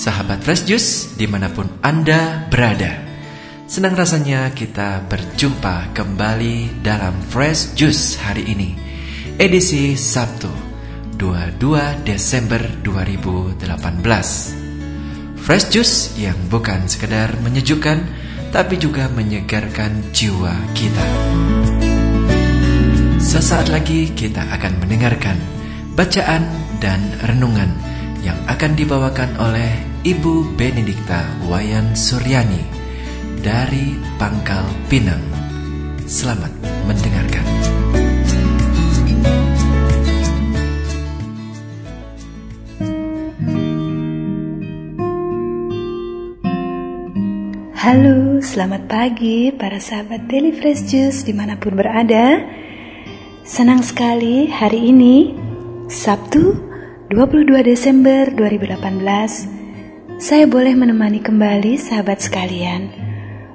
sahabat Fresh Juice di mana pun Anda berada. Senang rasanya kita berjumpa kembali dalam Fresh Juice hari ini, edisi Sabtu 22 Desember 2018. Fresh Juice yang bukan sekedar menyejukkan, tapi juga menyegarkan jiwa kita. Sesaat lagi kita akan mendengarkan bacaan dan renungan yang akan dibawakan oleh Ibu Benedikta Wayan Suryani dari Pangkal Pinang. Selamat mendengarkan. Halo, selamat pagi para sahabat Daily Fresh Juice di mana pun berada. Senang sekali hari ini, Sabtu 22 Desember 2018, saya boleh menemani kembali sahabat sekalian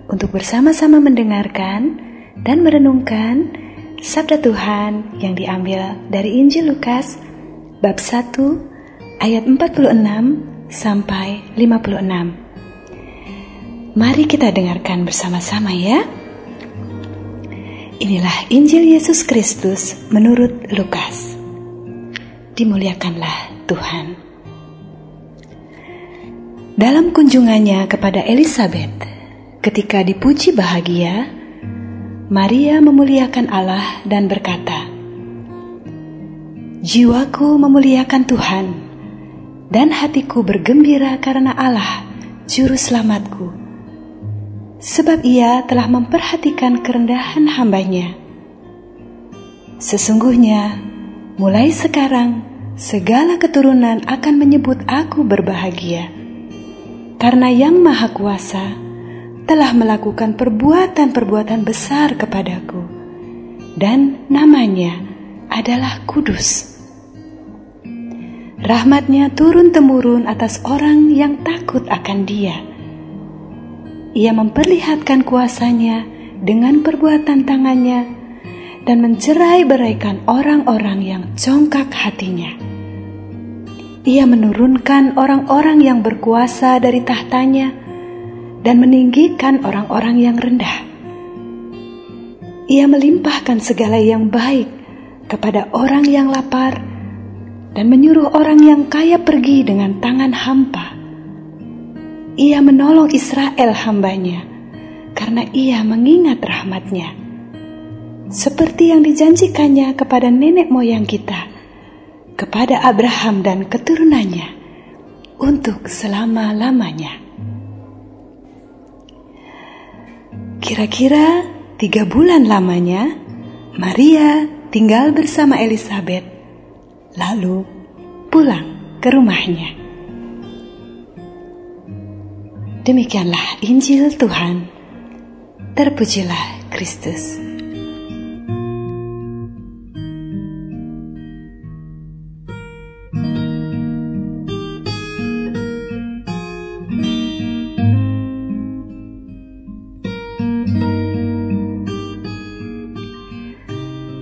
untuk bersama-sama mendengarkan dan merenungkan sabda Tuhan yang diambil dari Injil Lukas bab 1 ayat 46 sampai 56. Mari kita dengarkan bersama-sama ya. Inilah Injil Yesus Kristus menurut Lukas dimuliakanlah Tuhan. Dalam kunjungannya kepada Elizabeth, ketika dipuji bahagia, Maria memuliakan Allah dan berkata, Jiwaku memuliakan Tuhan, dan hatiku bergembira karena Allah, Juru Selamatku, sebab ia telah memperhatikan kerendahan hambanya. Sesungguhnya, Mulai sekarang, segala keturunan akan menyebut aku berbahagia, karena Yang Maha Kuasa telah melakukan perbuatan-perbuatan besar kepadaku, dan namanya adalah Kudus. Rahmatnya turun-temurun atas orang yang takut akan Dia. Ia memperlihatkan kuasanya dengan perbuatan tangannya dan mencerai beraikan orang-orang yang congkak hatinya. Ia menurunkan orang-orang yang berkuasa dari tahtanya dan meninggikan orang-orang yang rendah. Ia melimpahkan segala yang baik kepada orang yang lapar dan menyuruh orang yang kaya pergi dengan tangan hampa. Ia menolong Israel hambanya karena ia mengingat rahmatnya seperti yang dijanjikannya kepada nenek moyang kita, kepada Abraham dan keturunannya, untuk selama-lamanya. Kira-kira tiga bulan lamanya, Maria tinggal bersama Elizabeth, lalu pulang ke rumahnya. Demikianlah Injil Tuhan. Terpujilah Kristus.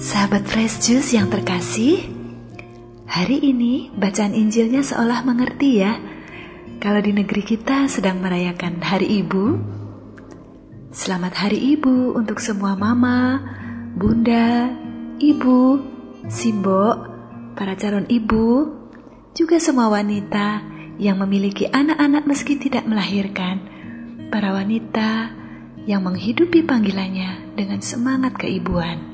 Sahabat Fresh Juice yang terkasih, hari ini bacaan Injilnya seolah mengerti ya, kalau di negeri kita sedang merayakan Hari Ibu. Selamat Hari Ibu untuk semua mama, bunda, ibu, simbo, para calon ibu, juga semua wanita yang memiliki anak-anak meski tidak melahirkan, para wanita yang menghidupi panggilannya dengan semangat keibuan.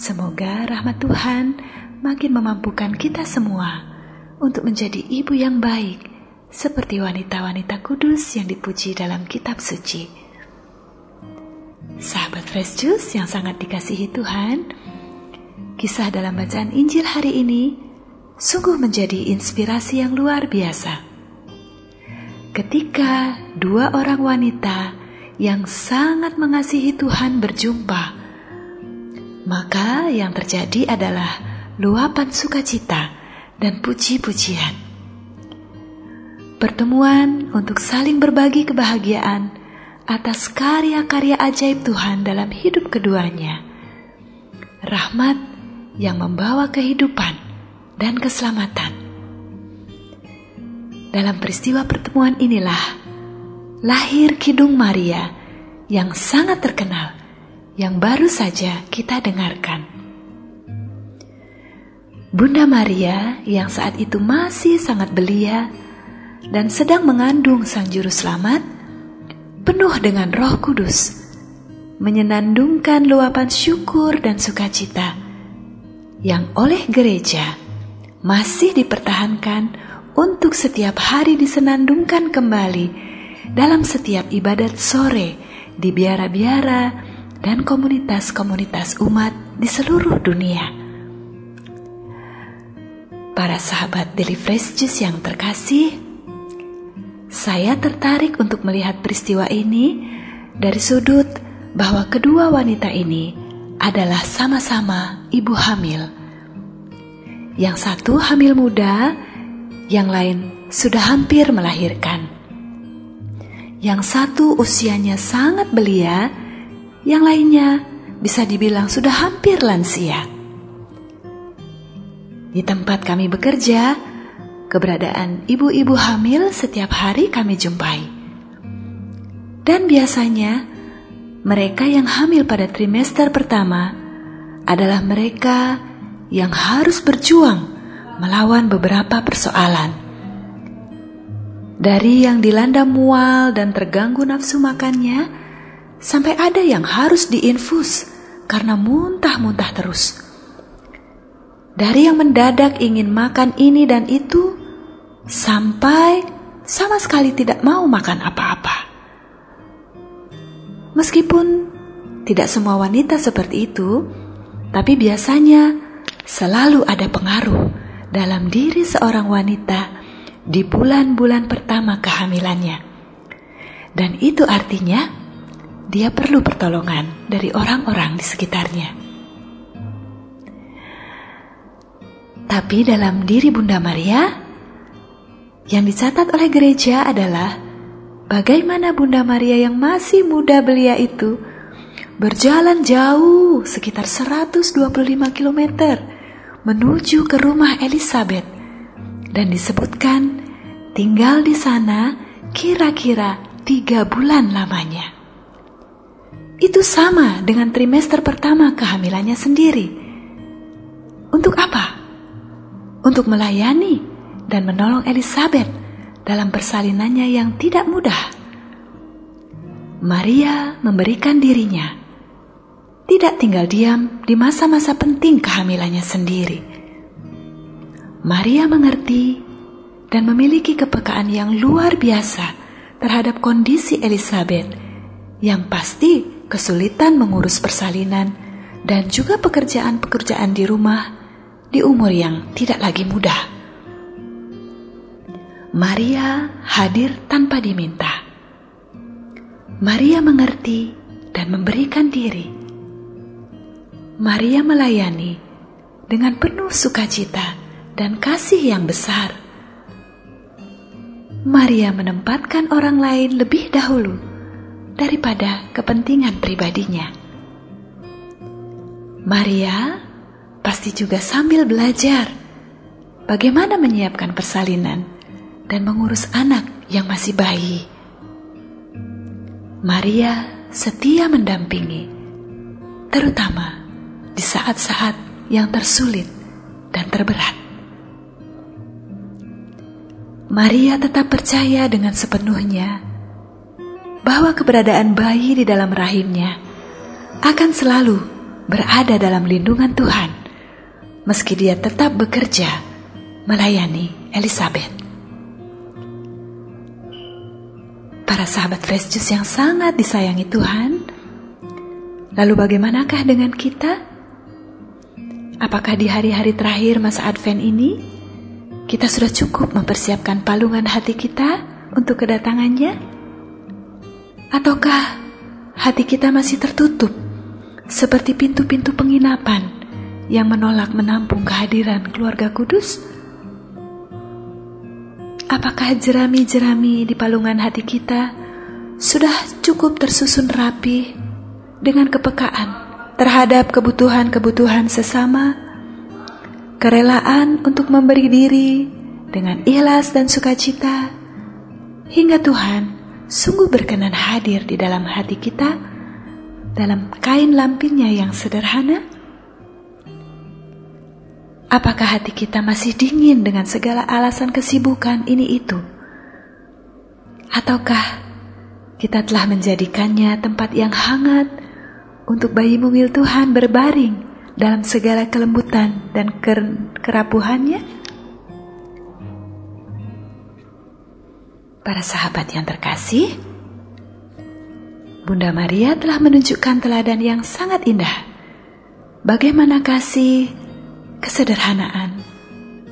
Semoga rahmat Tuhan makin memampukan kita semua untuk menjadi ibu yang baik, seperti wanita-wanita kudus yang dipuji dalam kitab suci. Sahabat Fresh Juice yang sangat dikasihi Tuhan, kisah dalam bacaan Injil hari ini sungguh menjadi inspirasi yang luar biasa. Ketika dua orang wanita yang sangat mengasihi Tuhan berjumpa, maka yang terjadi adalah luapan sukacita dan puji-pujian. Pertemuan untuk saling berbagi kebahagiaan atas karya-karya ajaib Tuhan dalam hidup keduanya. Rahmat yang membawa kehidupan dan keselamatan. dalam peristiwa pertemuan inilah lahir Kidung Maria yang sangat terkenal yang baru saja kita dengarkan. Bunda Maria yang saat itu masih sangat belia dan sedang mengandung Sang Juru Selamat, penuh dengan Roh Kudus, menyenandungkan luapan syukur dan sukacita yang oleh gereja masih dipertahankan untuk setiap hari disenandungkan kembali dalam setiap ibadat sore di biara-biara dan komunitas-komunitas umat di seluruh dunia. Para sahabat Daily Fresh Juice yang terkasih, saya tertarik untuk melihat peristiwa ini dari sudut bahwa kedua wanita ini adalah sama-sama ibu hamil. Yang satu hamil muda, yang lain sudah hampir melahirkan. Yang satu usianya sangat belia, yang lainnya bisa dibilang sudah hampir lansia. Di tempat kami bekerja, keberadaan ibu-ibu hamil setiap hari kami jumpai. Dan biasanya, mereka yang hamil pada trimester pertama adalah mereka yang harus berjuang melawan beberapa persoalan. Dari yang dilanda mual dan terganggu nafsu makannya, sampai ada yang harus diinfus karena muntah-muntah terus. Dari yang mendadak ingin makan ini dan itu, sampai sama sekali tidak mau makan apa-apa. Meskipun tidak semua wanita seperti itu, tapi biasanya selalu ada pengaruh dalam diri seorang wanita di bulan-bulan pertama kehamilannya. Dan itu artinya dia perlu pertolongan dari orang-orang di sekitarnya. Tapi dalam diri Bunda Maria, yang dicatat oleh gereja adalah bagaimana Bunda Maria yang masih muda belia itu berjalan jauh sekitar 125 km menuju ke rumah Elizabeth dan disebutkan tinggal di sana kira-kira tiga bulan lamanya. Itu sama dengan trimester pertama kehamilannya sendiri. Untuk apa? Untuk melayani dan menolong Elizabeth dalam persalinannya yang tidak mudah. Maria memberikan dirinya, tidak tinggal diam di masa-masa penting kehamilannya sendiri. Maria mengerti dan memiliki kepekaan yang luar biasa terhadap kondisi Elizabeth, yang pasti kesulitan mengurus persalinan, dan juga pekerjaan-pekerjaan di rumah di umur yang tidak lagi mudah. Maria hadir tanpa diminta. Maria mengerti dan memberikan diri. Maria melayani dengan penuh sukacita dan kasih yang besar. Maria menempatkan orang lain lebih dahulu daripada kepentingan pribadinya. Maria pasti juga sambil belajar bagaimana menyiapkan persalinan dan mengurus anak yang masih bayi. Maria setia mendampingi, terutama di saat-saat yang tersulit dan terberat. Maria tetap percaya dengan sepenuhnya bahwa keberadaan bayi di dalam rahimnya akan selalu berada dalam lindungan Tuhan, meski dia tetap bekerja melayani Elizabeth. Para sahabat Fresh Juice yang sangat disayangi Tuhan, lalu bagaimanakah dengan kita? Apakah di hari-hari terakhir masa Advent ini kita sudah cukup mempersiapkan palungan hati kita untuk kedatangannya? Ataukah hati kita masih tertutup seperti pintu-pintu penginapan yang menolak menampung kehadiran keluarga kudus? Apakah jerami-jerami di palungan hati kita sudah cukup tersusun rapi dengan kepekaan terhadap kebutuhan-kebutuhan sesama, kerelaan untuk memberi diri dengan ikhlas dan sukacita, hingga Tuhan sungguh berkenan hadir di dalam hati kita dalam kain lampinya yang sederhana? Apakah hati kita masih dingin dengan segala alasan kesibukan ini itu? Ataukah kita telah menjadikannya tempat yang hangat untuk bayi mungil Tuhan berbaring dalam segala kelembutan dan ker kerapuhannya? Para sahabat yang terkasih, Bunda Maria telah menunjukkan teladan yang sangat indah. Bagaimana kasih, kesederhanaan,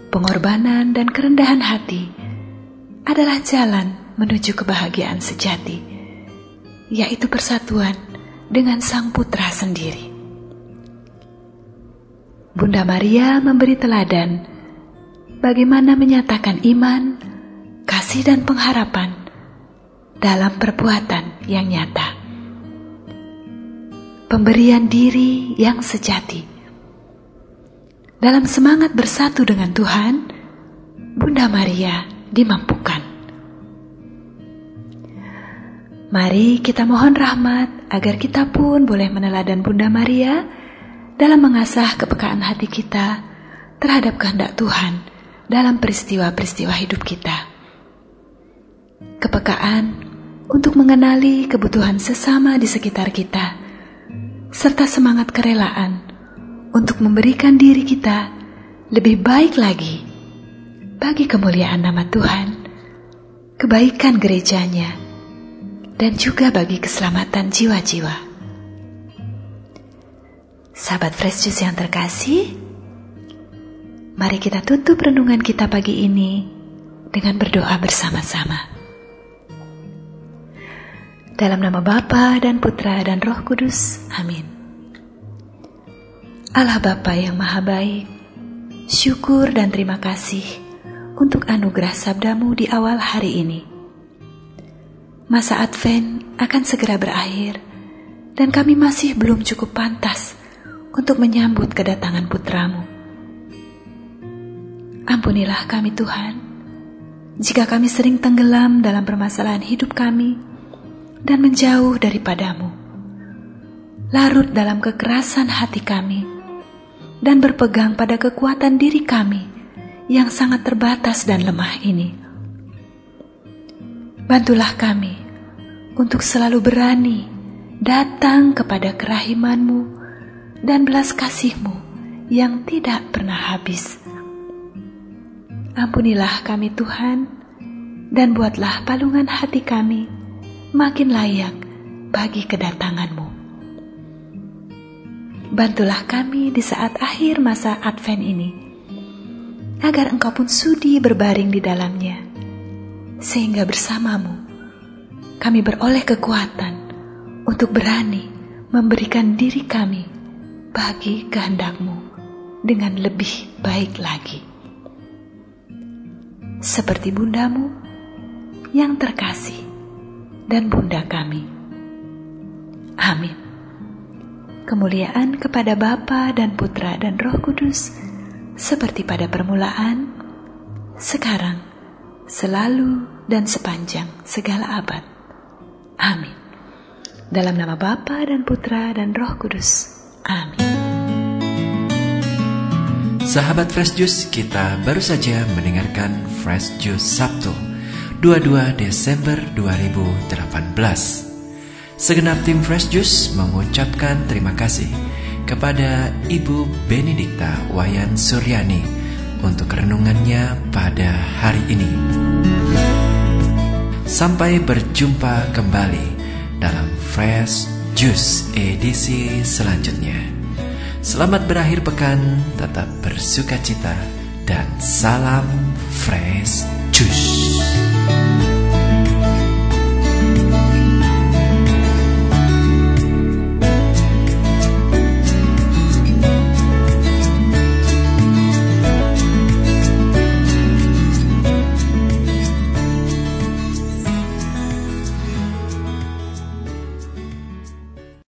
pengorbanan, dan kerendahan hati adalah jalan menuju kebahagiaan sejati, yaitu persatuan dengan Sang Putra sendiri. Bunda Maria memberi teladan bagaimana menyatakan iman kasih dan pengharapan dalam perbuatan yang nyata. Pemberian diri yang sejati. Dalam semangat bersatu dengan Tuhan, Bunda Maria dimampukan. Mari kita mohon rahmat agar kita pun boleh meneladan Bunda Maria dalam mengasah kepekaan hati kita terhadap kehendak Tuhan dalam peristiwa-peristiwa hidup kita kepekaan untuk mengenali kebutuhan sesama di sekitar kita, serta semangat kerelaan untuk memberikan diri kita lebih baik lagi bagi kemuliaan nama Tuhan, kebaikan gerejanya, dan juga bagi keselamatan jiwa-jiwa. Sahabat Fresh Juice yang terkasih, mari kita tutup renungan kita pagi ini dengan berdoa bersama-sama. Dalam nama Bapa dan Putra dan Roh Kudus. Amin. Allah Bapa yang Maha Baik, syukur dan terima kasih untuk anugerah sabdamu di awal hari ini. Masa Advent akan segera berakhir dan kami masih belum cukup pantas untuk menyambut kedatangan putramu. Ampunilah kami Tuhan, jika kami sering tenggelam dalam permasalahan hidup kami, dan menjauh daripadamu. Larut dalam kekerasan hati kami dan berpegang pada kekuatan diri kami yang sangat terbatas dan lemah ini. Bantulah kami untuk selalu berani datang kepada kerahimanmu dan belas kasihmu yang tidak pernah habis. Ampunilah kami Tuhan, dan buatlah palungan hati kami makin layak bagi kedatanganmu. Bantulah kami di saat akhir masa Advent ini, agar engkau pun sudi berbaring di dalamnya, sehingga bersamamu kami beroleh kekuatan untuk berani memberikan diri kami bagi kehendakmu dengan lebih baik lagi. Seperti bundamu yang terkasih, dan Bunda kami. Amin. Kemuliaan kepada Bapa dan Putra dan Roh Kudus, seperti pada permulaan, sekarang, selalu, dan sepanjang segala abad. Amin. Dalam nama Bapa dan Putra dan Roh Kudus. Amin. Sahabat Fresh Juice, kita baru saja mendengarkan Fresh Juice Sabtu 22 Desember 2018. Segenap tim Fresh Juice mengucapkan terima kasih kepada Ibu Benedikta Wayan Suryani untuk renungannya pada hari ini. Sampai berjumpa kembali dalam Fresh Juice edisi selanjutnya. Selamat berakhir pekan, tetap bersuka cita, dan salam Fresh Juice.